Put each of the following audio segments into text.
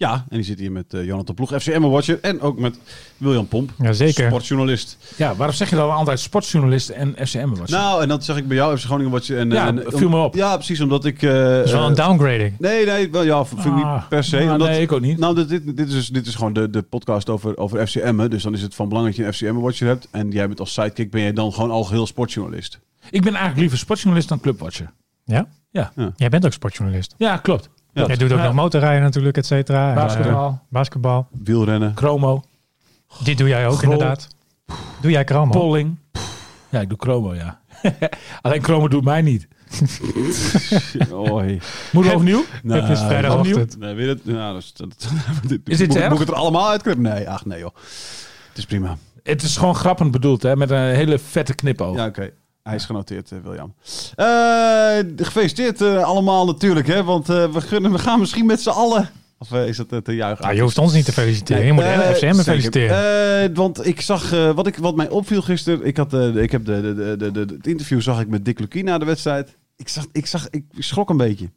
Ja, en die zit hier met uh, Jonathan Ploeg, FCM Watcher en ook met William Pomp, Jazeker. sportjournalist. Ja, waarom zeg je dan altijd sportjournalist en FCM was? Nou, en dat zeg ik bij jou, FC Groningen Watcher. En, Ja, en, viel me op. Ja, precies, omdat ik... eh, dat is wel een eh, downgrading. Nee, nee, wel, ja, vind ik Ah, niet per se. nou, omdat, nee, ik ook niet. Nou, dit, dit, dit, is, dus- dit is gewoon de, de podcast over, over FCM. Dus dan is het van belang dat je een FCM Watcher hebt. En jij bent als sidekick, ben jij dan gewoon al sportjournalist. Ik ben eigenlijk liever sportjournalist dan clubwatcher. Ja? Ja. Jij bent ook sportjournalist. Ja, klopt. Ja. Jij doet ook Ja. nog motorrijden natuurlijk, et cetera. Basketbal. eh, basketbal. Wielrennen. Chromo, Dit doe jij ook Grol. inderdaad. Doe jij Kromo? polling. Ja, ik doe chromo, ja. Alleen chromo doet mij niet. Oei. Moet we opnieuw? Nou, Het is vrijdagochtend. Nee, weet het? Nou, dat is, dat, Is dit moet, moet ik het er allemaal uitknippen? Nee, ach nee joh. Het is prima. Het is gewoon grappend bedoeld, hè? Met een hele vette knipoog. Ja, oké. Hij is genoteerd, eh, William. Eh, gefeliciteerd eh, allemaal natuurlijk, hè? Want we, gunnen, we gaan misschien met z'n allen... Of is dat te juichen? Nou, je hoeft ons niet te feliciteren. je moet de FCM feliciteren. Want ik zag, wat, ik, wat mij opviel gisteren... Ik, had, ik heb de, de, de, de, de- het interview zag ik met Dick Lukien na de wedstrijd. Ik, zag, ik, zag, ik schrok een beetje.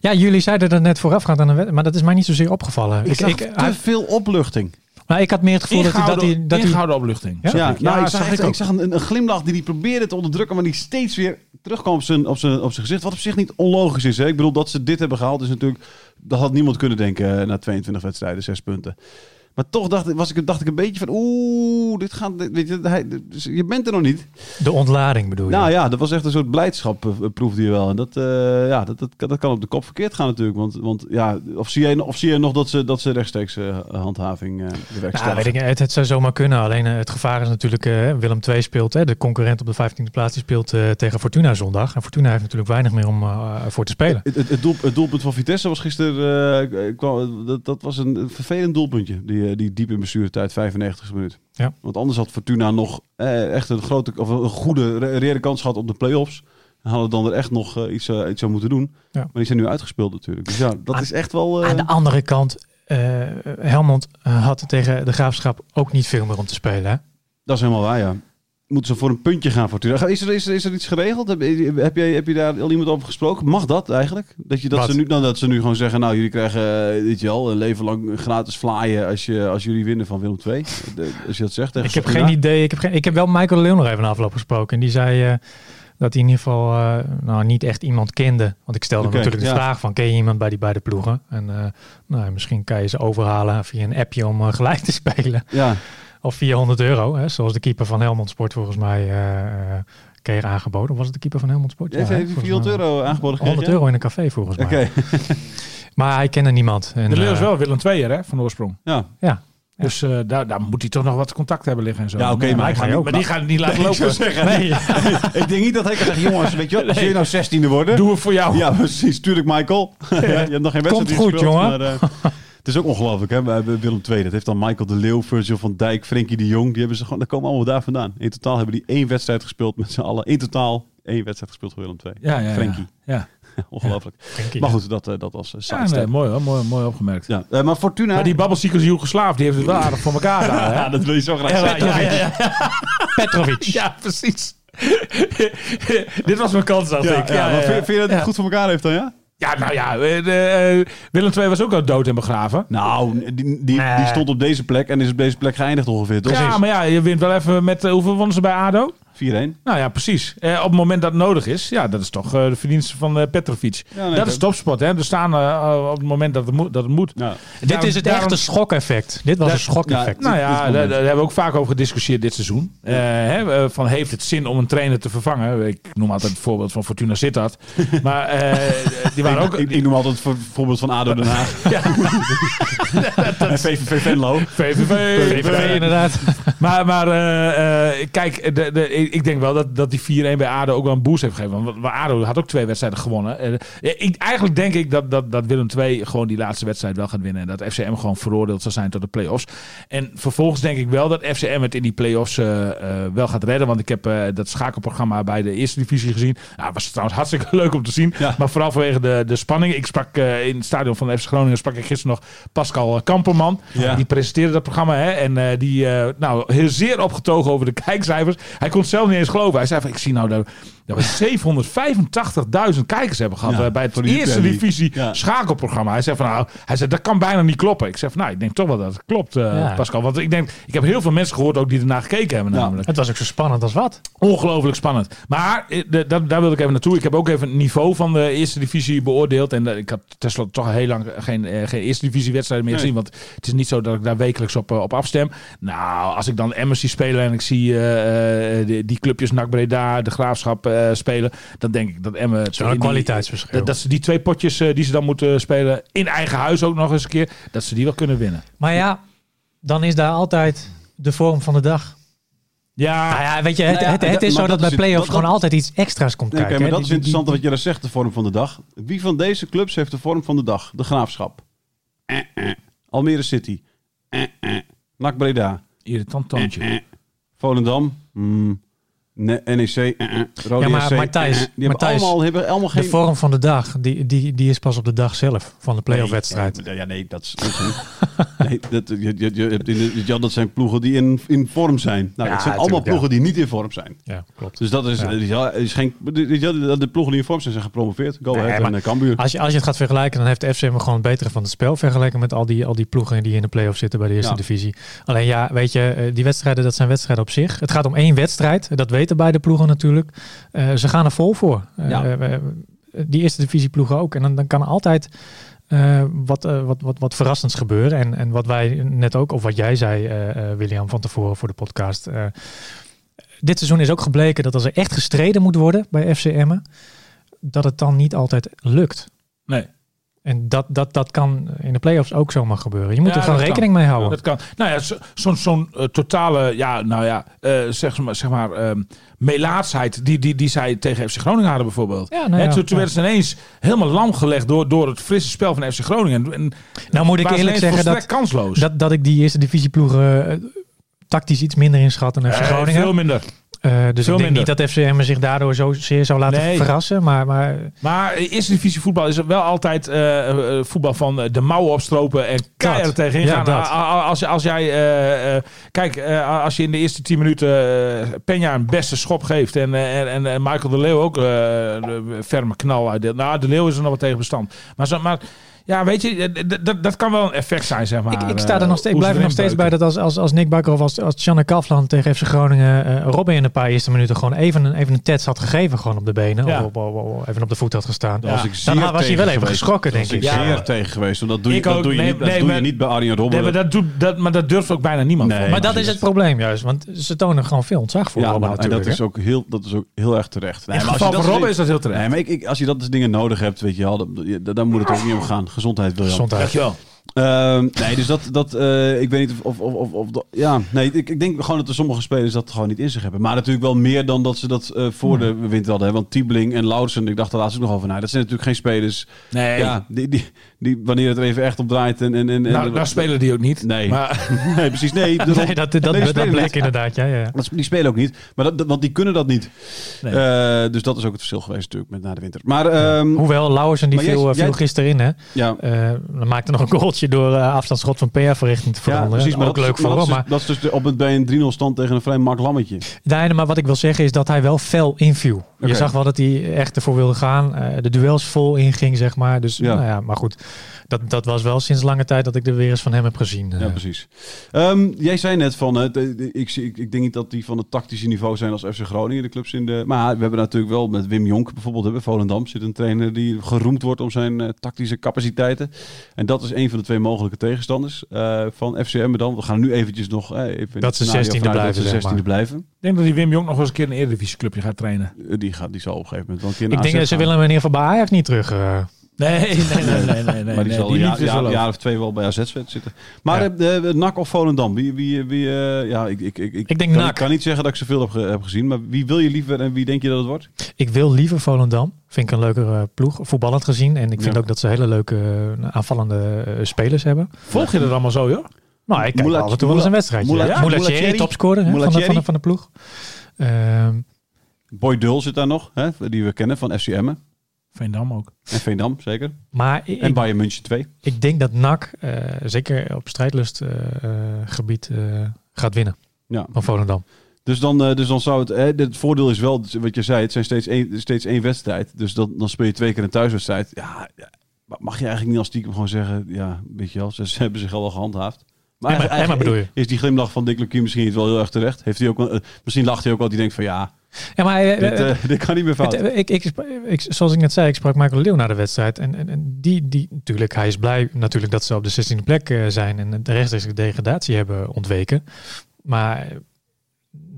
ja, jullie zeiden dat net voorafgaand aan de wedstrijd. Maar dat is mij niet zozeer opgevallen. Ik, zag ik, te hij- veel opluchting. Maar ik had meer het gevoel dat hij... Dat hij, dat hij ingehouden opluchting. Ja? Ja, ik. nou, ik zag, zag ik ik zag een, een glimlach die hij probeerde te onderdrukken, maar die steeds weer terugkwam op zijn, op, zijn, op zijn gezicht. Wat op zich niet onlogisch is. Hè? Ik bedoel, dat ze dit hebben gehaald is natuurlijk... Dat had niemand kunnen denken eh, na 22 wedstrijden, zes punten. Maar toch dacht, ik- was ik, dacht ik een beetje van... Oeh, dit gaat... Weet je, hij, dus je bent er nog niet. de ontlading bedoel je? Nou ja, dat was echt een soort blijdschap, eh, proefde je wel. En dat, eh, ja, dat, dat, dat kan op de kop verkeerd gaan natuurlijk. Want, want ja, of zie jij, of zie nog dat ze, dat ze rechtstreeks eh, handhaving werk Nou, weet ik, het, het zou zomaar kunnen. Alleen het gevaar is natuurlijk, Willem II speelt, hè, de concurrent op de 15e plaats, die speelt tegen Fortuna zondag. En Fortuna heeft natuurlijk weinig meer om voor te spelen. Het, het, het, doel, het doelpunt van Vitesse was gisteren. kwam- dat, dat was een, een vervelend doelpuntje. Die, eh, die diep in bestuurtijd, 95 minuut. Ja. Want anders had Fortuna nog eh, echt een grote of een goede re- reële kans gehad op de play-offs. En hadden dan er echt nog eh, iets, eh, iets aan moeten doen. Ja. Maar die zijn nu uitgespeeld natuurlijk. Dus ja, dat Aan- is echt wel. Aan de andere kant, Helmond had tegen de Graafschap ook niet veel meer om te spelen. Hè? Dat is helemaal waar, ja. Moeten ze voor een puntje gaan, Fortuna? Is er, is er, is er iets geregeld? Heb, heb, jij, heb je daar al iemand over gesproken? Mag dat eigenlijk? Dat, je, dat, Wat? ze nu, nou, dat ze nu gewoon zeggen, nou, jullie krijgen eh, dit je al, een leven lang gratis flyen als, je, als jullie winnen van Willem II. Als je dat zegt tegen Ik heb Fortuna. geen idee. Ik heb, geen, ik heb wel Michael Leeuw nog even na afloop gesproken. En die zei eh, dat hij in ieder geval eh, nou, niet echt iemand kende. Want ik stelde natuurlijk de ja. vraag van, ken je iemand bij die beide ploegen? En eh, nou, misschien kan je ze overhalen via een appje om eh, gelijk te spelen. Ja, Of via 100 euro, hè, zoals de keeper van Helmond Sport volgens mij eh, eh, kreeg aangeboden. Of was het de keeper van Helmond Sport? hij volgens 400 mij. euro aangeboden gekregen? 100 euro in een café volgens mij. Oké, Maar hij kende niemand. En, De Leeuw is eh, wel Willem II'er, hè, van oorsprong. ja. Ja, Dus eh, daar, daar moet hij toch nog wat contact hebben liggen en zo. Ja, oké, maar maar, hij ik ga gaat niet- ook maar die gaat het niet laten Ik lopen. zeggen, Nee. ik denk niet dat hij kan zeggen, jongens, weet je wat, als jullie nou 16e worden... Doe het voor jou. Ja, precies. Tuurlijk, Michael. ja, je hebt nog geen wedstrijd Komt goed, gespeeld, jongen. Maar, eh, het is ook ongelooflijk, hè? bij Willem II. Dat heeft dan Michael de Leeuw, Virgil van Dijk, Frenkie de Jong. Die hebben ze gewoon, dat komen allemaal daar vandaan. In totaal hebben die één wedstrijd gespeeld met z'n allen. In totaal één wedstrijd gespeeld voor Willem II. Ja, ja, ja. Frenkie. Ja, Ongelooflijk. Maar goed, dat, eh, dat was uh, ja nee, mooi hoor. Mooi, mooi opgemerkt. Ja, eh, maar Fortuna... Maar die babbelziekers Joegoslaaf, die heeft het wel aardig voor elkaar daar, hè? ja, dat wil je zo graag zeggen. ja, ja. Petrovic. Ja, precies. Dit was mijn kans, dacht ik. ja, maar vind, je dat het goed voor elkaar heeft dan, ja? Ja, nou ja, eh, eh, Willem II was ook al dood en begraven. Nou, die, die, stond op deze plek en is op deze plek geëindigd ongeveer, toch? Ja, maar ja, je wint wel even met... eh, hoeveel wonnen ze bij ADO? 4-1. Nou ja, precies. Eh, op het moment dat het nodig is, ja, dat is toch eh, de verdienste van eh, Petrovic. Ja, nee, dat is topsport, hè. Er staan eh, op het moment dat het moet. Dat het moet. Ja. Dit is het Daarom- echte schokeffect. Dit was Dat- een schokeffect. ja, Nou ja, daar, hebben we ook vaak over gediscussieerd dit seizoen. Eh, hè, van heeft het zin om een trainer te vervangen? Ik noem altijd het voorbeeld van Fortuna Sittard. Maar eh, die waren ook... ik, ik noem altijd voor voorbeeld van ADO Den Haag. en VVV Venlo. VVV. VVV inderdaad. Maar, maar eh, eh, kijk, de, de, ik denk wel dat, dat die 4-1 bij ADO ook wel een boost heeft gegeven. Want ADO had ook twee wedstrijden gewonnen. Ik, eigenlijk denk ik dat, dat, dat Willem II gewoon die laatste wedstrijd wel gaat winnen. En dat FCM gewoon veroordeeld zal zijn tot de play-offs. En vervolgens denk ik wel dat FCM het in die play-offs eh, eh, wel gaat redden. Want ik heb eh, dat schakelprogramma bij de eerste divisie gezien. Nou, was trouwens hartstikke leuk om te zien. Ja. Maar vooral vanwege de, de spanning. Ik sprak in het stadion van de FC Groningen sprak ik gisteren nog Pascal Kamperman. Ja. Die presenteerde dat programma. Hè, en die nou, heel zeer opgetogen over de kijkcijfers. Hij kon zelf niet eens geloven. Hij zei van, ik zie nou dat, dat we 785.000 kijkers hebben gehad Ja, eh, bij het eerste divisie Ja. schakelprogramma. Hij zei van, nou, hij zei, dat kan bijna niet kloppen. Ik zeg van, nou, ik denk toch wel dat het klopt, eh, Ja. Pascal. Want ik denk, ik heb heel veel mensen gehoord ook die ernaar gekeken hebben Ja. namelijk. Het was ook zo spannend als wat. Ongelooflijk spannend. Maar eh, de- dat- daar wil ik even naartoe. Ik heb ook even het niveau van de eerste divisie beoordeeld. En ik had tenslotte toch heel lang geen, geen eerste divisie wedstrijden meer Nee. gezien. Want het is niet zo dat ik daar wekelijks op, op afstem. Nou, als ik dan Emmers zie spelen en ik zie eh, eh, die, die clubjes NAC Breda, de Graafschap eh, spelen. Dan denk ik dat Emmen... Zo'n die- kwaliteitsverschil. Dat, dat ze die twee potjes eh, die ze dan moeten spelen in eigen huis ook nog eens een keer. Dat ze die wel kunnen winnen. Maar ja, dan is daar altijd de vorm van de dag. Ja, Nou ja, weet je, het, Nou ja, het, is zo dat, dat bij is- play-offs dat- gewoon dat- altijd iets extra's komt Nee, kijken. maar hè. dat is interessant wat je daar zegt, de vorm van de dag. Wie van deze clubs heeft de vorm van de dag? De Graafschap. Eh, eh. Almere City. Eh, eh. NAC Breda. irritant toontje. Eh, eh. Volendam. Hmm. Ne- NEC. eh, eh. Rode Ja, maar- SC, maar Thijs, eh, eh. Die maar hebben Thijs, allemaal, hebben allemaal De geen... vorm van de dag, die, die, die is pas op de dag zelf van de play-off wedstrijd. Nee, ja, nee, dat is... Dat, is niet- nee, dat, je, je, je hebt in de, ja, dat zijn ploegen die in, in vorm zijn. Nou, Ja, het zijn allemaal ja. ploegen die niet in vorm zijn. Ja, klopt. Dus dat is, Ja. ja. is geen, de, de, de ploegen die in vorm zijn, zijn gepromoveerd. Go Nee, ahead maar- en eh, Cambuur. Als je, als je het gaat vergelijken, dan heeft de FCM gewoon het betere van het spel vergeleken met al die, al die ploegen die in de play-off zitten bij de eerste Ja. divisie. Alleen ja, weet je, eh, die wedstrijden, dat zijn wedstrijden op zich. Het gaat om één wedstrijd, dat weten beide ploegen natuurlijk. Eh, ze gaan er vol voor. Eh, Ja. die eerste divisie ploegen ook. En dan, dan kan er altijd eh, wat, eh, wat, wat, wat verrassends gebeuren. En, en wat wij net ook, of wat jij zei, William, van tevoren voor de podcast. dit seizoen is ook gebleken dat als er echt gestreden moet worden bij FCM, dat het dan niet altijd lukt. Nee. En dat, dat, dat kan in de play-offs ook zomaar gebeuren. Je moet Ja, er gewoon kan. rekening mee houden. Dat kan. Nou ja, zo- zo'n eh, totale, ja, nou ja, eh, zeg maar, zeg maar ehm, melaatsheid die, die, die zij tegen FC Groningen hadden bijvoorbeeld. Ja, nou toen, toen werden ze ineens helemaal lam gelegd door, door het frisse spel van FC Groningen. En, Nou moet ik eerlijk zeggen dat, kansloos. dat, dat ik die eerste divisieploegen eh, tactisch iets minder inschat dan FC Groningen. veel minder. Eh, dus veel ik denk minder. niet dat FCM zich daardoor zo zeer zou laten Nee. verrassen. Maar, maar Maar eerste divisie voetbal is wel altijd eh, eh, voetbal van de mouwen opstropen en keihard tegenin gaan. Als, je- als jij, kijk, als je in de eerste 10 minuten Peña een beste schop geeft en, en, en, Michael de Leeuw ook de ferme knal uitdeelt. Nou, de Leeuw is er nog wat tegen bestand. Maar, maar ja, weet je, eh, d- d- dat kan wel een effect zijn, zeg maar. ik, ik, sta er eh, nog steeds, blijf er nog steeds bij dat als, als, als Nick Bakker of als, als Channe Kafland tegen FC Groningen eh, Robin in een paar eerste minuten gewoon even een, even een tets had gegeven gewoon op de benen. Ja. Of op, op- op- even op de voet had gestaan. Ja. Dan was hij wel even geweest. geschrokken, denk ik. ik Ja, zeer tegen geweest. Want dat doe je, Ik dat doe je, Nee, niet, dat nee, doe je maar- niet bij Arjen Nee, Robben. maar dat, doet, dat, maar dat durft ook bijna niemand. Nee. maar dat is het probleem juist. Want ze tonen gewoon veel ontzag voor ja, Robben maar, en natuurlijk. dat is, ook heel, dat is ook heel erg terecht. Nee, In het maar als geval je van dat Robben is dat heel terecht. Nee, maar als je dat soort dingen nodig hebt, weet je wel, dan, dan moet het ook niet om gaan. Gezondheid wil je. Gezondheid. Dankjewel. Ehm, nee, dus dat, dat eh, ik weet niet of, of, of, of dat- ja, nee, ik, ik denk gewoon dat er sommige spelers dat gewoon niet in zich hebben. Maar natuurlijk wel meer dan dat ze dat eh, voor de winter hadden. Hè? Want Tiebling en Lausen, ik dacht er laatst ook nog over na. Dat zijn natuurlijk geen spelers, Nee, ja, die, die, die, wanneer het er even echt op draait en... en, en, en nou, nou spelen die ook niet. Nee. Maar, nee, precies, nee. daarom- Nee, dat, dat, Nee, dat, bleek inderdaad. Ja, ja, ja. Dat, die spelen ook niet, maar dat, dat- want die kunnen dat niet. Nee. Eh, dus dat is ook het verschil geweest natuurlijk met na de winter. Maar ehm, Hoewel, Lauwersen die jij- viel, eh, jij- gisteren in. Hè? ja, dan maakte nog een goaltje door eh, afstandsschot van PR-verrichting te ja, veranderen. precies. Maar ook dat, leuk voor hem. dat, Maar, dat is dus de- op het, bij een 3-0 stand tegen een vrij mak lammetje. nee, maar wat ik wil zeggen is dat hij wel fel inviel. Je zag wel dat hij echt ervoor wilde gaan. de duels vol inging, zeg maar. Dus Ja. nou ja, maar goed. Dat, dat was wel sinds lange tijd dat ik er weer eens van hem heb gezien. Ja, Eh, precies. Ehm, jij zei net van, eh, ik, ik, ik denk niet dat die van het tactische niveau zijn als FC Groningen, de clubs in de... Maar we hebben natuurlijk wel met Wim Jonk bijvoorbeeld, hebben Volendam zit een trainer die geroemd wordt om zijn eh, tactische capaciteiten. En dat is een van de twee mogelijke tegenstanders eh, van FCM dan. We gaan nu eventjes nog eh, even Dat ze scenario 16e vanuit blijven, Dat ze zeg 16e maar. blijven. Ik denk dat die Wim Jong nog wel eens een keer een Eredivisieclubje gaat trainen. Die, gaat, die zal op een gegeven moment wel een keer ik denk dat ze gaan. willen geval bij Ajax niet terug. Eh. Nee, nee, nee, nee, nee. nee, maar die zal die een jaar, of twee wel bij AZ zitten. Maar Ja. eh, de, NAC of Volendam? Wie, wie, wie, eh, ja, ik, ik, ik, Ik denk kan, NAC. Ik kan niet zeggen dat ik zoveel heb, heb gezien, maar wie wil je liever en wie denk je dat het wordt? Ik wil liever Volendam. Vind ik een leukere ploeg, voetballend gezien. En ik vind Ja. ook dat ze hele leuke eh, aanvallende eh, spelers hebben. Volg je dat allemaal zo, joh? Nou, ik kijk Moula- af en toe wel eens een wedstrijdje. Moula- Ja, ja, Moulatieri, topscorer van, de, van, de, van de ploeg. Ehm, Boy Dul zit daar nog, hè, die we kennen van FC Emmen. Veendam ook. En Veendam, zeker. maar ik, En Bayern München 2. ik denk dat NAC, eh, zeker op strijdlustgebied, gaat winnen Ja. van Volendam. Dus dan, eh, dus dan zou het... eh, het voordeel is wel, wat je zei, het zijn steeds één, steeds één wedstrijd. Dus dan, dan speel je twee keer een thuiswedstrijd. Ja, mag je eigenlijk niet als stiekem gewoon zeggen... Ja, weet je wel, ze, ze hebben zich al wel gehandhaafd. Maar Emma- bedoel je? Is die glimlach van Dick Lukien misschien niet wel heel erg terecht? Heeft hij ook, eh, misschien lacht hij ook wel, die denkt van ja, Ja, maar eh, dit, eh, dit kan niet meer fout. Ik, ik, ik, zoals ik net zei, ik sprak Michael Leeuw na de wedstrijd. En, en, en die, die, natuurlijk, hij is blij natuurlijk dat ze op de 16e plek zijn en de rechtstreeks degradatie hebben ontweken. Maar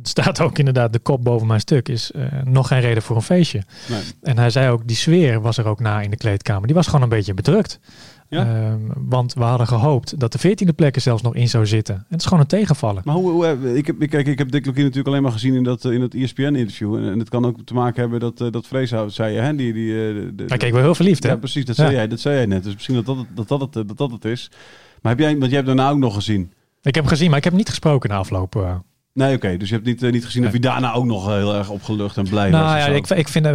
staat ook inderdaad de kop boven mijn stuk, is nog geen reden voor een feestje. Nee. En hij zei ook, die sfeer was er ook na in de kleedkamer. Die was gewoon een beetje bedrukt. Ja? Ehm, want we hadden gehoopt dat de 14e plek er zelfs nog in zou zitten. En het is gewoon een tegenvallen. Maar hoe, hoe, eh, ik, heb, kijk, ik heb Dick Lukien natuurlijk alleen maar gezien in dat, in dat ESPN-interview. En, en het kan ook te maken hebben dat, eh, dat Vreeshout zei, hè, die... die eh, de, Hij keek wel heel verliefd, hè? Ja, precies, dat zei, Ja. jij, dat zei jij net. Dus misschien dat dat, het- dat, dat, het, dat, dat het is. Maar heb jij, want jij hebt daarna ook nog gezien. Ik heb hem gezien, maar ik heb hem niet gesproken na afloop. Nee, oké. dus je hebt niet, eh, niet gezien of je daarna ook nog eh, heel erg opgelucht en blij was. Nou ja, zo. ik, ik vind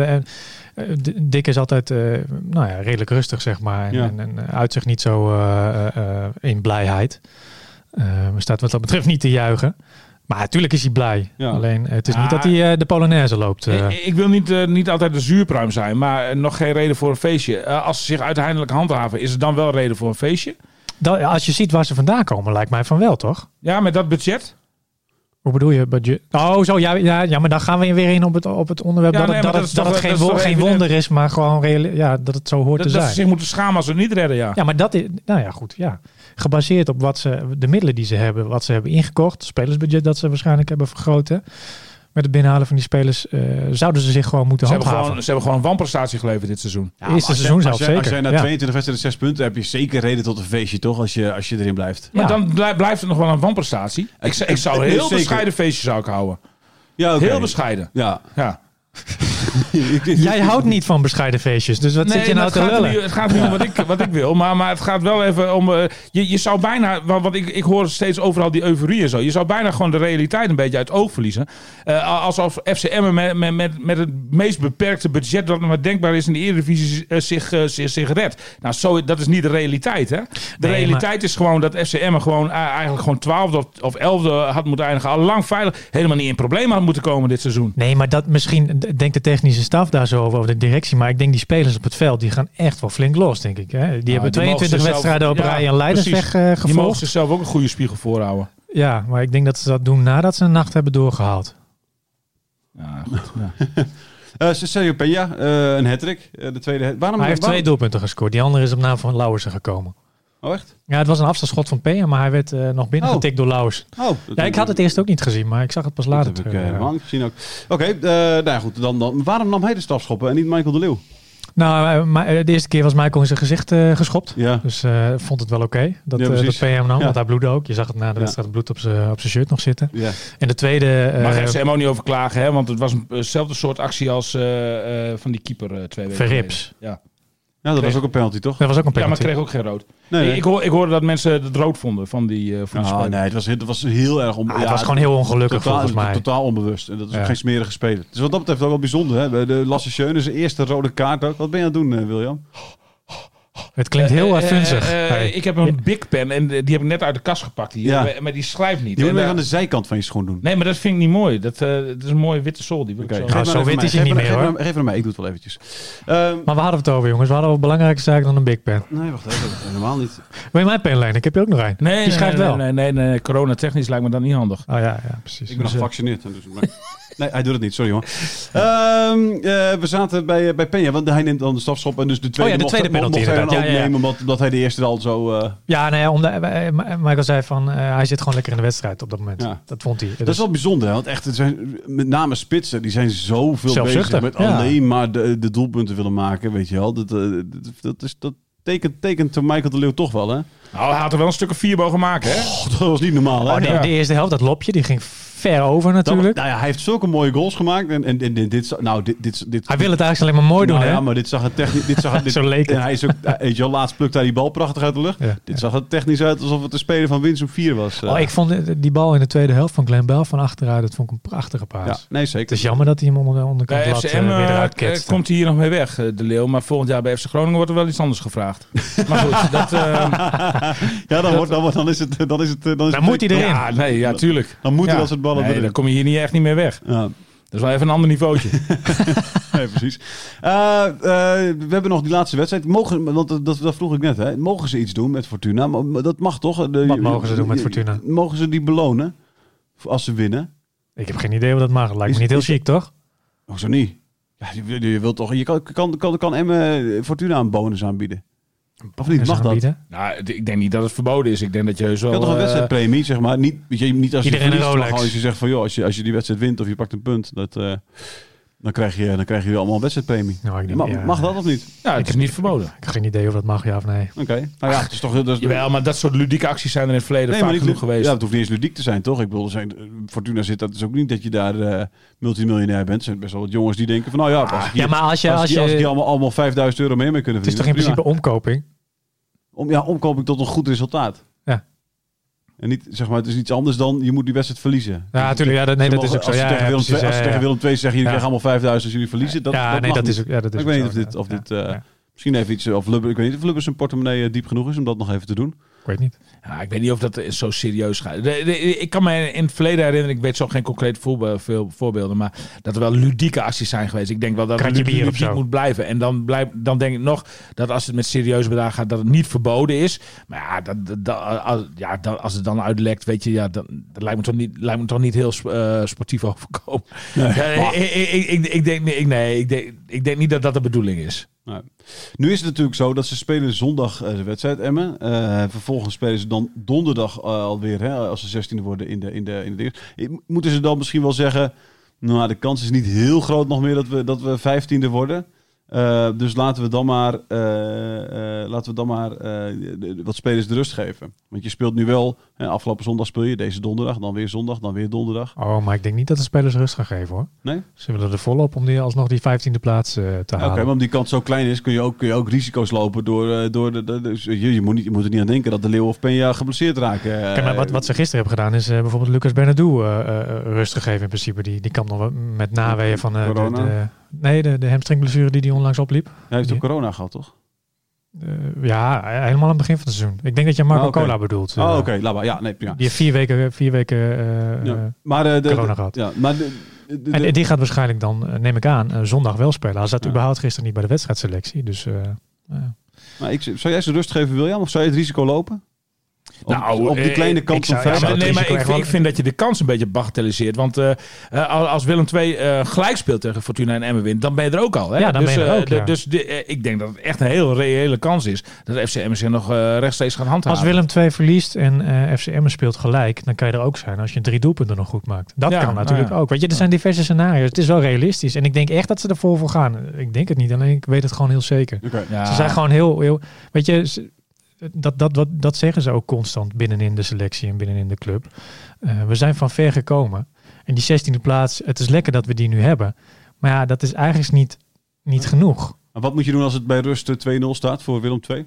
D- Dick is altijd eh, nou ja, redelijk rustig, zeg maar. En, Ja. en, en uit zich niet zo eh, eh, eh, in blijheid. Eh staat wat dat betreft niet te juichen. Maar natuurlijk is hij blij. Ja. Alleen het is Ja. niet dat hij de Polonaise loopt. Ik, ik wil niet, niet altijd de zuurpruim zijn, maar nog geen reden voor een feestje. Als ze zich uiteindelijk handhaven, is het dan wel reden voor een feestje? Dat- als je ziet waar ze vandaan komen, lijkt mij van wel, toch? Ja, met dat budget? Hoe bedoel je? budget? Oh, zo. Ja, ja, ja, maar dan gaan we weer in op het, op het onderwerp Ja, dat, nee, het, dat, dat het, dat het geen, dat geen wonder is, maar gewoon reële, ja, dat het zo hoort Dat, te dat zijn. ze zich moeten schamen als ze niet redden, ja. Ja, maar dat is, nou ja, goed, ja. Gebaseerd op wat ze, de middelen die ze hebben, wat ze hebben ingekocht, spelersbudget dat ze waarschijnlijk hebben vergroot, hè. Met het binnenhalen van die spelers eh, zouden ze zich gewoon moeten Ze hebben, handhaven. gewoon, ze hebben gewoon een wanprestatie geleverd dit seizoen. Ja, Eerste als jij- seizoen zelf jij- Als zeker, jij na ja. 22 wedstrijden 6 punten heb je zeker reden tot een feestje, toch? Als je, als je erin blijft. Maar dan blij- blijft het nog wel een wanprestatie. Ik, zou- ik zou heel zeker. bescheiden feestje zou ik houden. Ja, oké. Heel bescheiden. Ja. Ja. Jij houdt niet van bescheiden feestjes, dus wat zit je nou te het, gaat niet, het gaat niet om wat ik, wat ik wil, maar, maar het gaat wel even om... eh, je, je zou bijna, want wat ik, ik hoor steeds overal die euforie en zo. Je zou bijna gewoon de realiteit een beetje uit het oog verliezen. Eh, alsof FCM met, met, met, met het meest beperkte budget dat maar denkbaar is in de Eredivisie eh, zich, zich, zich redt. Nou, zo, dat is niet de realiteit, hè? De Nee, realiteit is gewoon dat FCM gewoon eigenlijk gewoon twaalfde of, of elfde had moeten eindigen. Al lang veilig, helemaal niet in problemen had moeten komen dit seizoen. Nee, maar dat misschien denkt de technische staf daar zo over, over de directie. Maar ik denk die spelers op het veld, die gaan echt wel flink los, denk ik. Hè? Die hebben die mogen 22 zichzelf- wedstrijden op rij en Leidersweg precies. eh, Die mogen zichzelf ook een goede spiegel voorhouden. Ja, maar ik denk dat ze dat doen nadat ze een nacht hebben doorgehaald. Ja, goed. Ja. Sergio Peña, eh, een hat-trick. Eh, de tweede hat- Waarom? Hij heeft waarom- twee doelpunten gescoord. Die andere is op naam van Lauwersen gekomen. Oh, echt? Ja, het was een afstandsschot van Peña, maar hij werd eh, nog binnengetikt door Lauwers. Oh, Ja, ik had het eerst ook niet gezien, maar ik zag het pas Dat later heb ik terug. eh, ja. helemaal niet gezien ook. Oké, eh, nou ja, goed. Dan, dan, waarom nam hij de stafschoppen en niet Michael de Leeuw? Nou, maar, de eerste keer was Michael in zijn gezicht eh, geschopt. Ja. Dus eh, vond het wel oké dat, Ja, eh, dat. PM nam, Ja. want hij bloedde ook. Je zag het na de Ja. wedstrijd bloed op zijn op zijn shirt nog zitten. ja. En de tweede... eh, Mag FCM ook niet over klagen, hè? want het was een- eenzelfde soort actie als eh, eh, van die keeper eh, twee weken Verrips. geleden. Ja. Ja, dat Kreeg- was ook een penalty, toch? dat was ook een ja, maar kreeg ook geen rood. Nee, nee. Ik, hoor, ik hoorde dat mensen het rood vonden van die, eh van die Ah, speler. nee, het was, het was heel erg... On... Ah, het was gewoon heel ongelukkig totaal, volgens mij. Totaal onbewust. En dat is ook geen smerige speler. Dus wat dat betreft ook wel bijzonder. Hè? Bij De Lasse Schöne, zijn eerste rode kaart ook. Wat ben je aan het doen, eh, William? Het klinkt heel Eh, uh, funzig. eh, eh, Hey. Ik heb een big pen en die heb ik net uit de kast gepakt hier. Ja. Maar die schrijft niet. Die moet En, je eh, aan de zijkant van je schoen doen. Nee, maar dat vind ik niet mooi. Dat, eh, dat is een mooie witte sol. Die wil ik zo. Maar zo wit is hij niet meer, geef hoor. maar- Geef hem aan mij, ik doe het wel eventjes. Ehm, Maar we hadden het over, jongens. We hadden wel belangrijke zaken dan een Big Pen. nee, wacht even. Helemaal niet. Wil je mijn pen lenen? Ik heb je ook nog een. Nee, Die schrijft nee, wel. Nee, nee, nee, corona technisch lijkt me dat niet handig. Oh ja, ja precies. Ik ben nog Dus, eh, gevaccineerd. Dus, nee, hij doet het niet. Sorry, jongen. Ehm, eh, we zaten bij, bij Penja, want hij neemt dan de stafschop. En dus de tweede, Oh ja, de mocht, tweede mocht- penalty dan ook. Ja, ja, ja. nemen, omdat, omdat hij de eerste al zo... eh, Ja, nee, omdat, eh, Michael zei van, eh, hij zit gewoon lekker in de wedstrijd op dat moment. Ja. Dat vond hij. Dat is wel bijzonder, hè? want echt, het zijn met name spitsen, die zijn zoveel Zelfzuchtig, bezig met ja. alleen maar de, de doelpunten willen maken, weet je wel. Dat, dat, dat, is, dat tekent, tekent Michael de Leeuw toch wel, hè? Nou, hij had er wel een stuk of vier mogen maken, hè? Oh, dat was niet normaal, hè? Oh, nee, Ja. De eerste helft, dat lopje, die ging ver over Dat- natuurlijk. nou ja, hij heeft zulke mooie goals gemaakt. En, en, en dit, dit, nou, dit, dit, dit, hij wil het eigenlijk alleen maar mooi doen, nou hè? ja, maar dit zag het technisch... Dit zag het, dit, Zo leek het. En hij is ook, weet je laatst plukte hij die bal prachtig uit de lucht. Ja. Dit zag er technisch uit alsof het de speler van Winsum 4 was. eh. Oh, ik vond die bal in de tweede helft van Glenn Bell van achteruit, dat vond ik een prachtige paas. ja, nee, Het zeker. is jammer dat hij hem onder de onderkant Bij FCM eh, weer eh, eruit eh, ketste. komt hij hier nog mee weg, eh, de Leeuw. Maar volgend jaar bij FC Groningen wordt er wel iets anders gevraagd. maar goed, dat... eh, ja, dan, wordt, dan, wordt, dan is het... Dan, is het, dan, is Dan het- moet hij erin. ja, nee, ja, tuurlijk. Dan moeten ja. dat soort ballen nee, erin. dan kom je hier niet echt niet meer weg. Ja. Dat is wel even een ander niveautje. Nee, precies. Eh, eh, we hebben nog die laatste wedstrijd. Mogen, want dat, dat, vroeg ik net. Hè. Mogen ze iets doen met Fortuna? Dat mag toch? De- Wat mogen ze doen met Fortuna? Mogen ze die belonen als ze winnen? Ik heb geen idee wat dat mag. Lijkt Is- me niet heel is- chic, toch? Hoezo niet? Ja, je, je wilt toch, je kan, kan, kan, kan Emme Fortuna een bonus aanbieden. Of niet? Mag dat? Je nou, ik denk niet dat het verboden is. Ik denk dat je zo... kan toch een eh, wedstrijdpremie, zeg maar. Niet, weet je, niet als je Iedereen een verliest, maar Rolex. gewoon als je zegt van, joh, als je, als je die wedstrijd wint of je pakt een punt, dat, eh, dan, krijg je, dan krijg je allemaal een wedstrijdpremie. Nou, ik denk, Ma- ja, mag dat of niet? Ja, het is niet verboden. Ik heb geen idee of dat mag, ja of nee. Oké. Nou ja, het is toch... Dat is, Jawel, maar dat soort ludieke acties zijn er in het verleden Nee, vaak genoeg geweest. Ja, het hoeft niet eens ludiek te zijn, toch? Ik bedoel, er zijn, eh, Fortuna zit, dat is ook niet dat je daar eh, multimiljonair bent. Er zijn best wel wat jongens die denken van, nou ja, als ik hier, Ja, maar als je... als, Als die, als die je allemaal, allemaal 5000 euro meer mee kunnen het is toch in principe omkoping? Om, ja, omkoping tot een goed resultaat. Ja. En niet, zeg maar, het is iets anders dan, je moet die wedstrijd verliezen. Ja, natuurlijk. Ja, dat, nee, dat is ook zo. Als ze Ja, tegen ja, Willem precies, als ja, tegen. Willem II zeggen, jullie Ja. krijgen allemaal 5000 als jullie verliezen, dat, ja, dat nee, dat niet. is ook... Ja, dat is ik weet niet of dit, of dit eh, ja. misschien even iets, of Lubbe, ik weet niet of Lubbe zijn portemonnee eh, diep genoeg is om dat nog even te doen. Ik weet niet. Ja, ik weet niet of dat zo serieus gaat. De- de- ik kan me in het verleden herinneren, ik weet zo geen veel voorbeelden, maar dat er wel ludieke acties zijn geweest. Ik denk wel dat het ludiek moet blijven. En dan, blijf, dan denk ik nog dat als het met serieuze bedragen gaat, dat het niet verboden is. Maar ja, dat, als, ja dat, als het dan uitlekt, weet je, ja, dat, dat lijkt, me toch niet, lijkt me toch niet heel eh, sportief overkomen. Ja, ik, ik, ik, ik, ik denk, ik, nee, ik, denk, ik denk niet dat dat de bedoeling is. Nou, nu is het natuurlijk zo dat ze spelen zondag eh, de wedstrijd Emmen. Eh, vervolgens spelen ze dan donderdag eh, alweer, hè, als ze 16e worden in de, in, de, in de. Eh, Moeten ze dan misschien wel zeggen, nou de kans is niet heel groot nog meer dat we, dat we 15e worden. Eh, dus laten we dan maar, eh, eh, laten we dan maar de- de- wat spelers de rust geven. Want je speelt nu wel, hè, afgelopen zondag speel je, deze donderdag, dan weer zondag, dan weer donderdag. Oh, maar ik denk niet dat de spelers rust gaan geven, hoor. Nee? Ze willen er volop om die, alsnog die 15e plaats te Oké, halen. maar omdat die kans zo klein is, kun je ook, kun je ook risico's lopen door, door de, de, dus je, je, moet niet, je moet er niet aan denken dat de Leeuw of Penja geblesseerd raken. Kijk, maar wat, wat ze gisteren hebben gedaan is bijvoorbeeld Lucas Bernardo eh, rust gegeven in principe. Die, die kan nog met naweeën van de, nee, de, de hamstringblessure die hij onlangs opliep. Hij heeft ook corona gehad, toch? Eh, ja, helemaal aan het begin van het seizoen. Ik denk dat je Marco oké. Cola bedoelt. Oh, eh. oké. Maar. Ja, nee, prima. Die heeft vier weken, vier weken eh, Ja. Maar, de, corona de- gehad. Ja, maar de, de- de- En, die gaat waarschijnlijk dan, neem ik aan, zondag wel spelen. Hij zat Ja. überhaupt gisteren niet bij de wedstrijdselectie. Dus maar ik, zou jij ze rust geven, William? Of zou je het risico lopen? Op, Nou, op die eh, kleine ik kant van zou- ja, nee, maar ik, vind dat je de kans een beetje bagatelliseert. Want eh, eh, als Willem II eh, gelijk speelt tegen Fortuna en Emmen wint, dan ben je er ook al. Hè? Ja, dan dus, ben je er ook, ja. Dus de- ik denk dat het echt een heel reële kans is dat FC Emmen zich nog rechtstreeks gaat handhaven. Als Willem 2 verliest en eh FCM speelt gelijk, dan kan je er ook zijn als je drie doelpunten nog goed maakt. Dat Ja, kan natuurlijk nou ja. ook. Weet je, er zijn diverse scenario's. Het is wel realistisch. En ik denk echt dat ze ervoor voor gaan. Ik denk het niet, alleen ik weet het gewoon heel zeker. Ze zijn gewoon heel, heel weet je, ze- dat, dat, dat, dat zeggen ze ook constant binnenin de selectie en binnenin de club. Eh, we zijn van ver gekomen. En die 16e plaats, het is lekker dat we die nu hebben. Maar ja, dat is eigenlijk niet, niet genoeg. Wat moet je doen als het bij rust eh, 2-0 staat voor Willem II?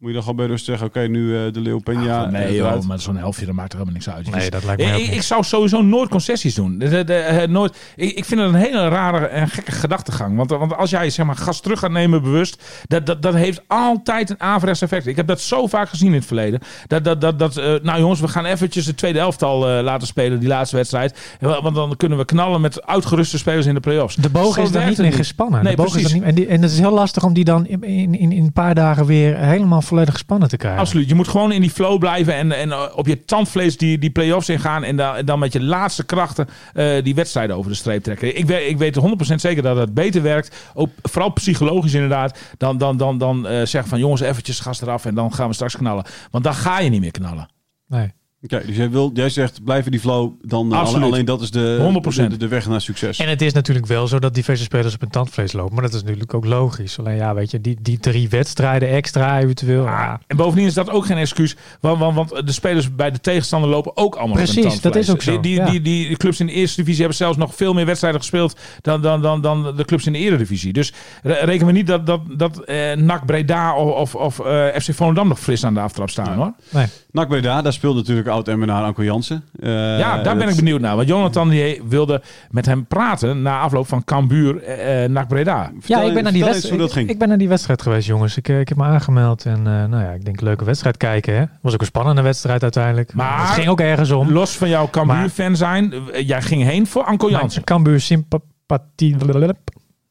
Moet je dan gewoon bij rust zeggen, oké, nu eh, de Leeuw Peña. Ah, nee, joh, maar zo'n helftje, dat maakt er helemaal niks uit. Nee, dat lijkt mij ook ik, ik zou sowieso nooit concessies doen. De, de, de, eh, nooit, ik, ik vind het een hele rare en gekke gedachtegang. Want, want als jij zeg maar, gas terug gaat nemen bewust, dat, dat, dat heeft altijd een averechts effect. Ik heb dat zo vaak gezien in het verleden. Dat, dat, dat, dat, eh, nou jongens, we gaan eventjes de tweede elftal eh, laten spelen, die laatste wedstrijd. Want dan kunnen we knallen met uitgeruste spelers in de play-offs. De boog Zo is dan werkt niet meer gespannen. Nee, de boog is precies. dan niet, en, die, en het is heel lastig om die dan in, in, in in een paar dagen weer helemaal volledig gespannen te krijgen. Absoluut. Je moet gewoon in die flow blijven en, en eh, op je tandvlees die, die play-offs ingaan. En dan, en dan met je laatste krachten eh, die wedstrijden over de streep trekken. Ik weet, ik weet 100% zeker dat het beter werkt. Ook vooral psychologisch inderdaad. Dan, dan, dan, dan eh, zeggen van jongens eventjes gas eraf en dan gaan we straks knallen. Want dan ga je niet meer knallen. Nee. Oké, dus jij, wil, jij zegt, blijf in die flow. Dan, eh, Absoluut. alleen dat is de, 100%. de, de weg naar succes. En het is natuurlijk wel zo dat diverse spelers op hun tandvlees lopen. Maar dat is natuurlijk ook logisch. Alleen ja, weet je, die, die drie wedstrijden extra eventueel. ja. En bovendien is dat ook geen excuus. Want, want, want de spelers bij de tegenstander lopen ook allemaal op hun Precies, dat tandvlees. is ook zo, Die, die, ja. die, die clubs in de eerste divisie hebben zelfs nog veel meer wedstrijden gespeeld dan, dan, dan, dan de clubs in de eredivisie. Dus re- rekenen we niet dat, dat, dat eh, NAC Breda of, of, of eh, FC Volendam nog fris aan de aftrap staan hoor. Nee. NAC Breda, daar speelde natuurlijk oud-MNA Anko Jansen. Eh, ja, daar ben ik benieuwd naar. Want Jonathan die wilde met hem praten na afloop van Cambuur eh, eh, NAC Breda. Vertel Ja, ik ben, naar die wedstrijd, hoe dat ik, ging. ik ben naar die wedstrijd geweest, jongens. Ik, eh, ik heb me aangemeld en eh, nou ja, ik denk leuke wedstrijd kijken. Hè. Was ook een spannende wedstrijd uiteindelijk. Maar- het ging ook ergens om. Los van jouw Cambuur-fan zijn, eh, jij ging heen voor Anko Jansen. Cambuur sympathie.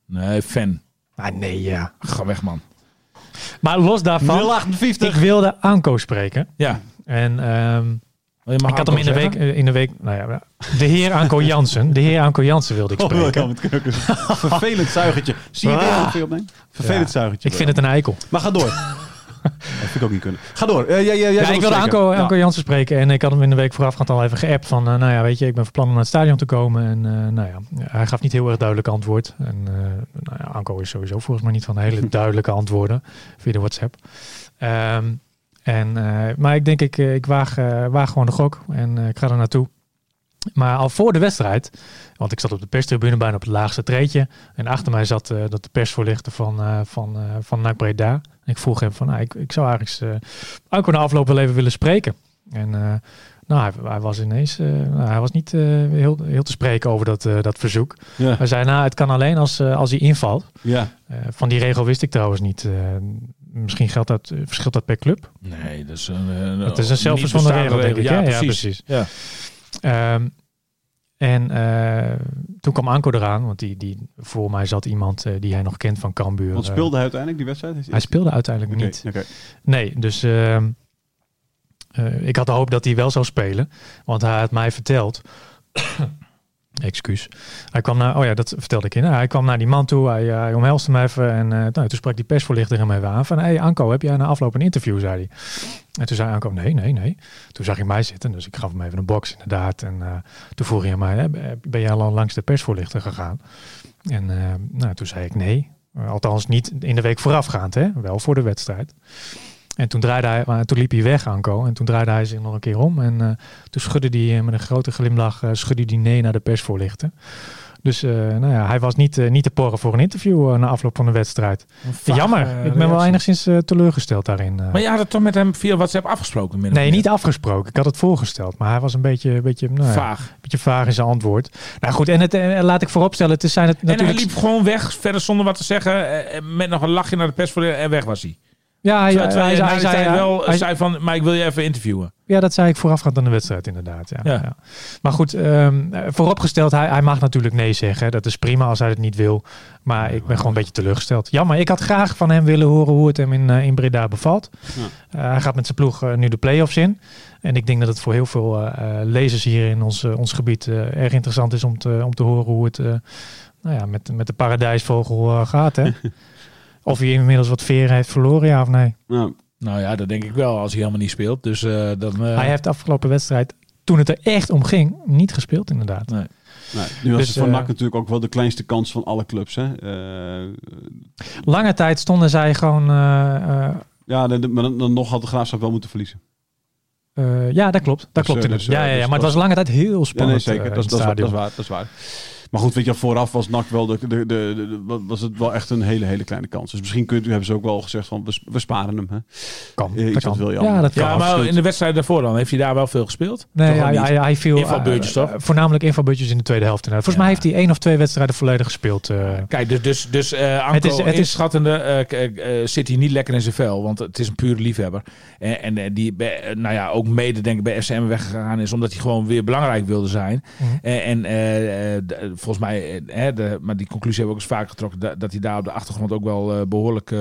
Nee, fan. Ah, nee, ja. Ga weg man. Maar los daarvan, 058. ik wilde Anko spreken. Ja. En ehm, ik had hem in de, week, eh, in de week, nou ja, de heer Anko Jansen. De heer Anko Jansen wilde ik Oh, spreken. Een Vervelend zuigertje. Zie je Ah. weer veel opnemen? Vervelend Ja, zuigertje. Ik vind het een eikel. Maar ga door. dat vind ik ook niet kunnen. Ga door. Eh, jij, jij, jij Ja, ik wilde. Anko, Ja. Anko Jansen spreken en ik had hem in de week voorafgaand al even geappt van, eh, nou ja, weet je, ik ben van plan om naar het stadion te komen. En nou ja, hij gaf niet heel erg duidelijk antwoord. En nou ja, Anko is sowieso volgens mij niet van hele duidelijke antwoorden via de WhatsApp. Ehm, en, eh, maar ik denk, ik, eh, ik waag, eh, waag gewoon de gok en ik ga er naartoe. Maar al voor de wedstrijd, want ik zat op de perstribune bijna op het laagste treedje. En achter mij zat dat de persvoorlichter van, eh van, eh van NAC Breda. En ik vroeg hem van, nou, ik, ik zou eigenlijk Anko na afloop wel even willen spreken. En nou, hij, hij was ineens, nou, hij was niet heel, heel te spreken over dat, dat verzoek. Ja. Hij zei, nou, het kan alleen als, als hij invalt. ja. Van die regel wist ik trouwens niet. Eh, misschien geldt dat, eh, verschilt dat per club. Nee, dat is een, een, Het is een zelfverzonnen regel, denk ik. Ja, hè? precies. Ja. Ehm, en eh, toen kwam Anko eraan, want die, die, voor mij zat iemand eh, die hij nog kent van Cambuur. Want eh, speelde hij uiteindelijk die wedstrijd? Is- hij speelde uiteindelijk niet. oké. Nee, dus ehm, eh, ik had de hoop dat hij wel zou spelen. Want hij had mij verteld. Excuus. Hij kwam naar, oh ja, dat vertelde ik in. Hij kwam naar die man toe, hij, eh, hij omhelste me even. En eh, nou, toen sprak die persvoorlichter hem even aan. Van, hey, Anko, heb jij na afloop een interview, zei hij. En toen zei Anko, nee, nee, nee. Toen zag hij mij zitten, dus ik gaf hem even een box inderdaad. En eh, toen vroeg hij mij, ben jij al langs de persvoorlichter gegaan? En nou, toen zei ik nee. Althans niet in de week voorafgaand, hè? wel voor de wedstrijd. En toen, draaide hij, maar toen liep hij weg, Anko. En toen draaide hij zich nog een keer om. En eh, toen schudde hij eh, met een grote glimlach eh, schudde hij nee naar de persvoorlichter. Dus eh, nou ja, hij was niet, niet te porren voor een interview na afloop van de wedstrijd. Jammer, ik ben wel enigszins teleurgesteld daarin. eh. Maar je had het toch met hem via WhatsApp afgesproken? nee, meer? niet afgesproken. Ik had het voorgesteld. Maar hij was een beetje, een beetje, nou ja, Vaag. een beetje vaag in zijn antwoord. Nou goed, en het, laat ik vooropstellen, het is zijn het En hij natuurlijk... liep gewoon weg, verder zonder wat te zeggen. Met nog een lachje naar de persvoorlichter en weg was hij. Ja, hij, Terwijl hij, hij, hij, hij, zei, wel, hij- zei van, maar ik wil je even interviewen. Ja, dat zei ik voorafgaand aan de wedstrijd inderdaad. Ja, Ja. ja. Maar goed, ehm, eh, vooropgesteld, hij, hij mag natuurlijk nee zeggen. Dat is prima als hij het niet wil. Maar ik ben gewoon een beetje teleurgesteld. Jammer, ik had graag van hem willen horen hoe het hem in, eh, in Breda bevalt. Eh, hij gaat met zijn ploeg eh, nu de play-offs in. En ik denk dat het voor heel veel lezers hier in ons, ons gebied erg interessant is om te, om te horen hoe het nou ja, met, met de paradijsvogel gaat. Hè? of hij inmiddels wat veren heeft verloren, ja of nee. Nou, Nou ja, dat denk ik wel, als hij helemaal niet speelt. Dus eh, dan... eh, Hij heeft de afgelopen wedstrijd, toen het er echt om ging, niet gespeeld inderdaad. Nee. nou, nu was Dus, het voor eh, NAC natuurlijk ook wel de kleinste kans van alle clubs. Hè? Eh, Lange tijd stonden zij gewoon. eh, eh, ja, de- de- maar dan, dan nog had de Graafschap wel moeten verliezen. eh, ja, dat klopt. Dat Dus, klopt inderdaad. dus, ja, ja, ja, dus maar het was lange tijd heel Ja, spannend. nee, zeker. dat, dat, is waar, het dat, is stadion. waar, dat is waar. Maar goed, weet je, vooraf was NAC wel, de, de, de, de- was het wel echt een hele, hele kleine kans. Dus misschien kunt, hebben ze ook wel gezegd van, we, sp- we sparen hem. Hè? Kan. Eh, iets dat kan. William. Ja, dat kan. Ja, maar absoluut. in de wedstrijd daarvoor dan, heeft hij daar wel veel gespeeld? Nee, Toch ook hij, viel... Invalbeurtjes, eh, toch? eh, voornamelijk invalbeurtjes in de tweede helft. Volgens Ja. mij heeft hij één of twee wedstrijden volledig gespeeld. Kijk, dus, dus, dus eh Anko Het is- het is- eh, eh, zit hij niet lekker in zijn vel. Want het is een pure liefhebber. En, en die nou ja, ook mede denk ik bij FCM weggegaan is. Omdat hij gewoon weer belangrijk wilde zijn. Mhm. Eh, en de- volgens mij, eh, hè, de, maar die conclusie hebben we ook eens vaak getrokken. Dat, dat hij daar op de achtergrond ook wel eh, behoorlijk...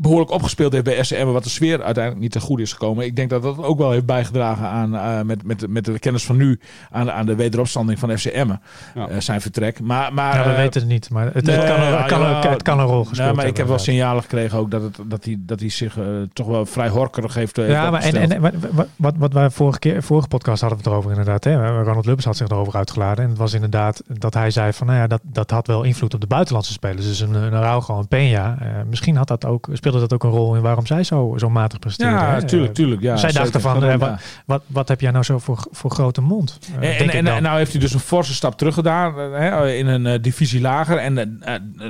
eh, behoorlijk opgespeeld heeft bij SCM, wat de sfeer uiteindelijk niet te goed is gekomen. Ik denk dat dat ook wel heeft bijgedragen aan, eh, met, met, met de kennis van nu, aan, aan de wederopstanding van FCM, Ja. eh, zijn vertrek. Maar, maar, ja, we eh, weten het niet, maar het, nee, het, kan, kan, het kan een rol gespeeld Nee, maar ik heb wel signalen gekregen ook dat, het, dat, hij, dat hij zich toch wel vrij horkerig heeft, Ja, heeft maar en, en wat, wat, wat, wij vorige, keer, vorige podcast hadden we het erover inderdaad. Hè? Ronald Lubbers had zich erover uitgeladen. En het was inderdaad dat hij zei van, nou ja, dat, dat had wel invloed op de buitenlandse spelers. Dus een, een Araujo, een Peña. eh, misschien had dat ook, speelde dat ook een rol in waarom zij zo, zo matig presteerden. ja, hè? tuurlijk, tuurlijk. Ja, zij dachten van, eh, Ja. wat, wat, wat heb jij nou zo voor, voor grote mond? Eh, En, denk en, ik en, dan. en nou heeft hij dus een forse stap terug gedaan eh, hè, in een eh, divisie lager. En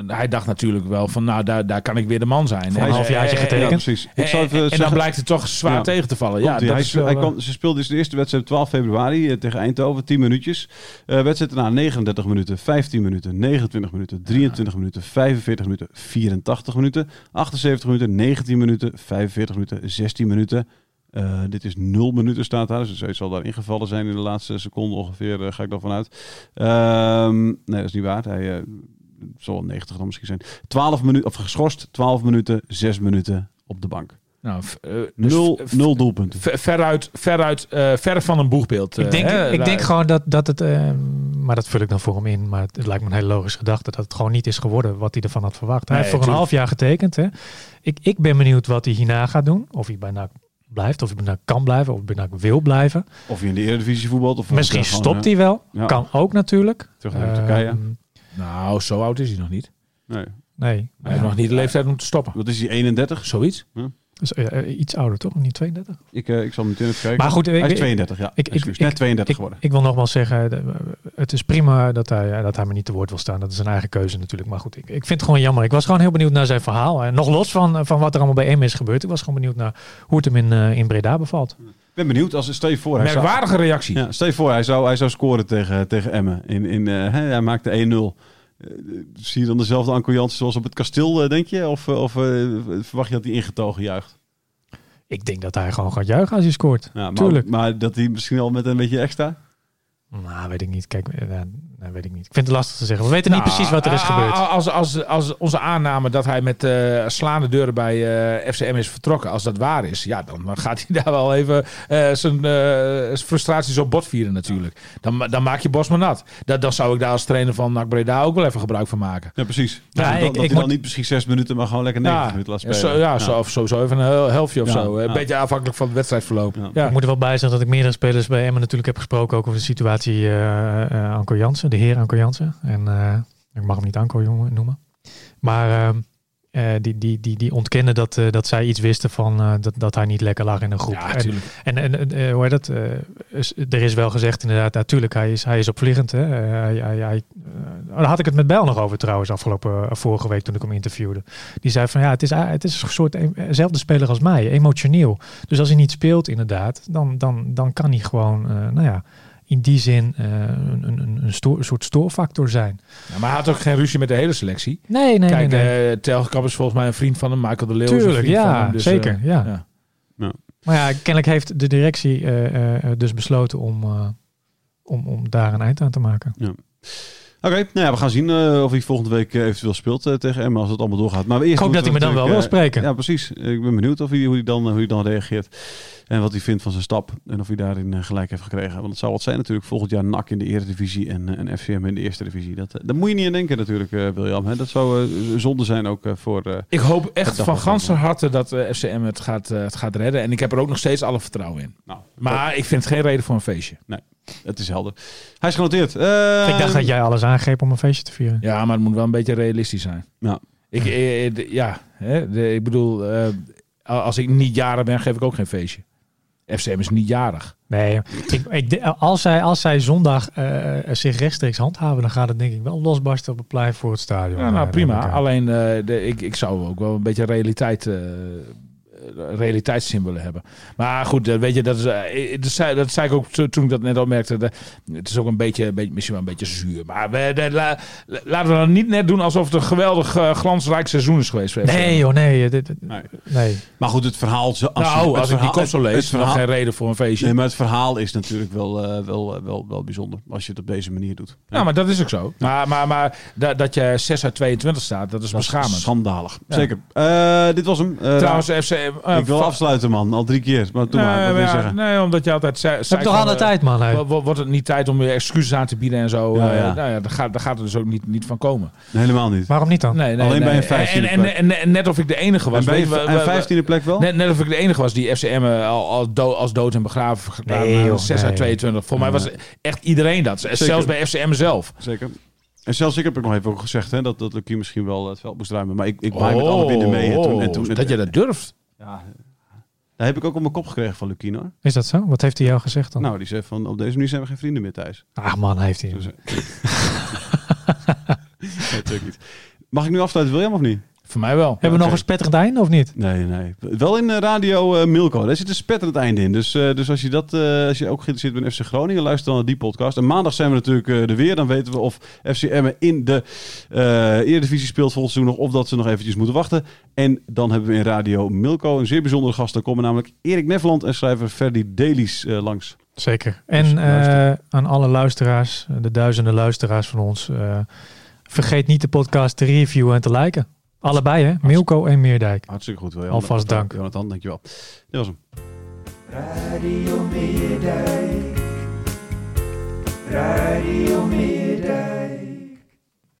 hij dacht natuurlijk wel van, nou, daar, daar kan ik weer de man zijn. Voor een halfjaartje eh, getekend. Ja, precies. Ik En, zou even en dan blijkt het toch zwaar Ja. tegen te vallen. Ja, dat hij, is wel, hij kwam- ze speelde dus de eerste wedstrijd op 12 februari tegen Eindhoven, 10 minuutjes. Eh wedstrijd daarna 39 minuten, 15 minuten, 29 minuten, 23 minuten, 45 minuten, 84 minuten, 78 minuten, 19 minuten, 45 minuten, 16 minuten. Eh, dit is 0 minuten staat daar, dus hij zal daar ingevallen zijn in de laatste seconde ongeveer, eh, ga ik dan vanuit. Ehm, nee, dat is niet waar. Hij eh, zal wel 90 dan misschien zijn. 12 minuten, of geschorst, 12 minuten, 6 minuten op de bank. nou, dus Nul, nul doelpunten. ver- Veruit, veruit, eh ver van een boegbeeld. Ik denk, hè, ik denk gewoon dat, dat het, eh, maar dat vul ik dan voor hem in, maar het, het lijkt me een hele logische gedachte, dat het gewoon niet is geworden wat hij ervan had verwacht. Hij Nee, heeft voor een half jaar getekend. Hè. Ik, ik ben benieuwd wat hij hierna gaat doen. Of hij bij NAC blijft, of hij bij NAC kan blijven, of bij NAC wil blijven. Of hij in de Eredivisie voetbalt. Of Misschien gewoon, stopt eh, hij wel. Ja. Kan ook natuurlijk. Terug naar Turkije. Ehm, Nou, zo oud is hij nog niet. Nee. nee. Hij heeft nog niet de leeftijd om te stoppen. Wat is hij, 31? Zoiets. Dus, eh, eh, iets ouder toch? Niet 32? Ik, eh, ik zal meteen even kijken. Maar goed, ik- hij is ik- 32, ja. ik- ik- Net 32 Ik, geworden. ik wil nogmaals zeggen, het is prima dat hij, dat hij me niet te woord wil staan. Dat is een eigen keuze natuurlijk. Maar goed, ik, ik vind het gewoon jammer. Ik was gewoon heel benieuwd naar zijn verhaal. En nog los van, van wat er allemaal bij hem is gebeurd. Ik was gewoon benieuwd naar hoe het hem in, in Breda bevalt. Ik ben benieuwd. Als, stel je voor, hij zou, Merkwaardige reactie. ja, stel je voor, hij zou, hij zou scoren tegen, tegen Emmen. In, in, hè, hij maakte 1-0. Eh, zie je dan dezelfde Jansen zoals op het kasteel, eh, denk je? Of, eh, of verwacht je dat hij ingetogen juicht? Ik denk dat hij gewoon gaat juichen als hij scoort. Ja, maar, Tuurlijk. Maar dat hij misschien al met een beetje extra? Nou, weet ik niet. Kijk, nee, weet ik niet. Ik vind het lastig te zeggen. We weten niet Nou, precies wat er is a- gebeurd. a- Als, als, als onze aanname dat hij met eh, slaande deuren bij eh, FCM is vertrokken, als dat waar is, ja, dan gaat hij daar wel even eh, zijn eh, frustraties op bot vieren natuurlijk. Dan, dan maak je Bosman nat. Dat, dan zou ik daar als trainer van NAC Breda ook wel even gebruik van maken. Ja, precies. Ja, Ja, dat, ik- dat ik hij dan moet- niet misschien 6 minuten, maar gewoon lekker 90 minuten laat ja, spelen. zo, ja, Zo, of sowieso even een hel- helftje of Ja, zo. Een ja. beetje afhankelijk van het wedstrijdverloop. Ja. Ja. Ik moet er wel bij zeggen dat ik meerdere spelers bij Emmen natuurlijk heb gesproken. Ook over de situatie eh eh, Anko Jansen, de heer Anko Jansen. En eh, ik mag hem niet Anko jongen noemen. Maar ehm, eh, die, die, die, die ontkennen dat, eh, dat zij iets wisten van dat, dat hij niet lekker lag in een groep. Ja, En-. En, en hoe heet dat? is- er is wel gezegd inderdaad, natuurlijk, hij is, hij is opvliegend. Hè? Hij, hij, hij, daar had ik het met Bijl nog over trouwens, afgelopen vorige week toen ik hem interviewde. Die zei van ja, het is, het is een soort dezelfde speler als mij, emotioneel. Dus als hij niet speelt inderdaad, dan, dan, dan kan hij gewoon, nou ja, in die zin eh, een, een, een, een, stoor- een soort stoorfactor zijn. Ja, maar hij had ook geen ruzie met de hele selectie. Nee, nee, Kijk, nee. nee. Telgekamp is volgens mij een vriend van hem. Michael de Leeuw is een vriend van ja, hem. Dus, zeker. eh, ja. ja. Maar ja, kennelijk heeft de directie eh, eh, eh, dus besloten om, eh, om, om daar een eind aan te maken. Oké, nou ja, we gaan zien eh, of hij volgende week eh, eventueel speelt eh, tegen Emma als het allemaal doorgaat. Maar eerst Ik hoop dat hij me dan we wel wil spreken. Ja, precies. Ik ben benieuwd of hij, hoe, hij dan, hoe hij dan reageert. En wat hij vindt van zijn stap. En of hij daarin gelijk heeft gekregen. Want het zou wat zijn natuurlijk volgend jaar NAC in de Eredivisie en, en FCM in de Eerste Divisie. Dat, daar moet je niet aan denken natuurlijk, William. Hè? Dat zou zonde zijn ook voor... Ik hoop echt van ganser harte dat FCM het gaat, het gaat redden. En ik heb er ook nog steeds alle vertrouwen in. nou, Maar ik vind het geen reden voor een feestje. Het is helder. Hij is genoteerd. Eh, ik dacht dat jij alles aangreep om een feestje te vieren. Ja, maar het moet wel een beetje realistisch zijn. Ja. Ik, eh, eh, ja, hè, de- ik bedoel, eh, als ik niet jaren ben, geef ik ook geen feestje. FCM is niet jarig. Nee, ik, ik, als, zij, als zij zondag eh, zich rechtstreeks handhaven, dan gaat het denk ik wel losbarsten op het plein voor het stadion. Ja, nou prima. Alleen eh, de, ik, ik zou ook wel een beetje realiteit, eh realiteitszin willen hebben. Maar goed, eh, weet je, dat, is, eh, dat, zei, dat zei ik ook toen ik dat net opmerkte. De, het is ook een beetje, een beetje, misschien wel een beetje zuur. Maar we, de, la- laten we dan niet net doen alsof het een geweldig glansrijk seizoen is geweest. Nee joh, nee. Dit, dit- Nee. nee. Maar goed, het verhaal... zo- Als je- nou, het als ik die kop zo lees, het verhaal- geen reden voor een feestje. Nee, maar het verhaal is natuurlijk wel, wel, wel, wel bijzonder. Als je het op deze manier doet. Ja, maar dat is ook zo. Maar, maar, maar dat, dat je 6 uit 22 staat, dat is Dat beschamend. Schandalig. Ja. Zeker. Eh, dit was hem. Trouwens, FCM... eh, ik wil afsluiten, man. Al drie keer. Maar doe maar. Wat ja, zeggen? nee, omdat je altijd zei... Heb toch van, alle eh, tijd man? Wordt het niet tijd om weer excuses aan te bieden en zo? Ja, Eh, ja. nou ja, daar gaat, daar gaat het dus ook niet, niet van komen. Nee, helemaal niet. Waarom niet dan? Nee, nee, Alleen nee. bij een vijftiende en, en, en, en net of ik de enige was. En bij vijftiende plek wel? Net, net of ik de enige was die FCM al, al dood, als dood en begraven gedaan. Nee, Nee, joh, 6 uit nee. 22. Voor mij was echt iedereen dat. Zelfs bij FCM zelf. Zeker. En zelfs ik heb ook nog even ook gezegd hè, dat, dat Lucie misschien wel het veld moest ruimen. Maar ik, ik maai met alle winden mee. En toen, en toen, Oh, dat je dat durft. Ja, daar heb ik ook op mijn kop gekregen van Lukien hoor. Is dat zo? Wat heeft hij jou gezegd dan? Nou, die zei van op deze manier zijn we geen vrienden meer thuis. Ach man, heeft hij. Dus, nee, natuurlijk niet. Mag ik nu afsluiten, William, of niet? Voor mij wel. Hebben we nog een spetterend einde of niet? Nee, nee. Wel in eh, Radio eh, Milko. Daar zit een spetterend einde in. Dus, eh, dus als, je dat, eh, als je ook geïnteresseerd bent in FC Groningen, luister dan naar die podcast. En maandag zijn we natuurlijk eh, er weer. Dan weten we of FC Emmen in de eh Eredivisie speelt volgend seizoen nog. Of dat ze nog eventjes moeten wachten. En dan hebben we in Radio Milko een zeer bijzondere gast. Dan komen namelijk Erik Neveland en schrijver Ferdy Dailies eh, langs. Zeker. Dus En eh, aan alle luisteraars, de duizenden luisteraars van ons, eh, vergeet niet de podcast te reviewen en te liken. Allebei hè, Milko en Meerdijk. Hartstikke goed, William. Alvast dank. Jonathan, dankjewel. Dit was hem. Radio Meerdijk. Radio Meerdijk.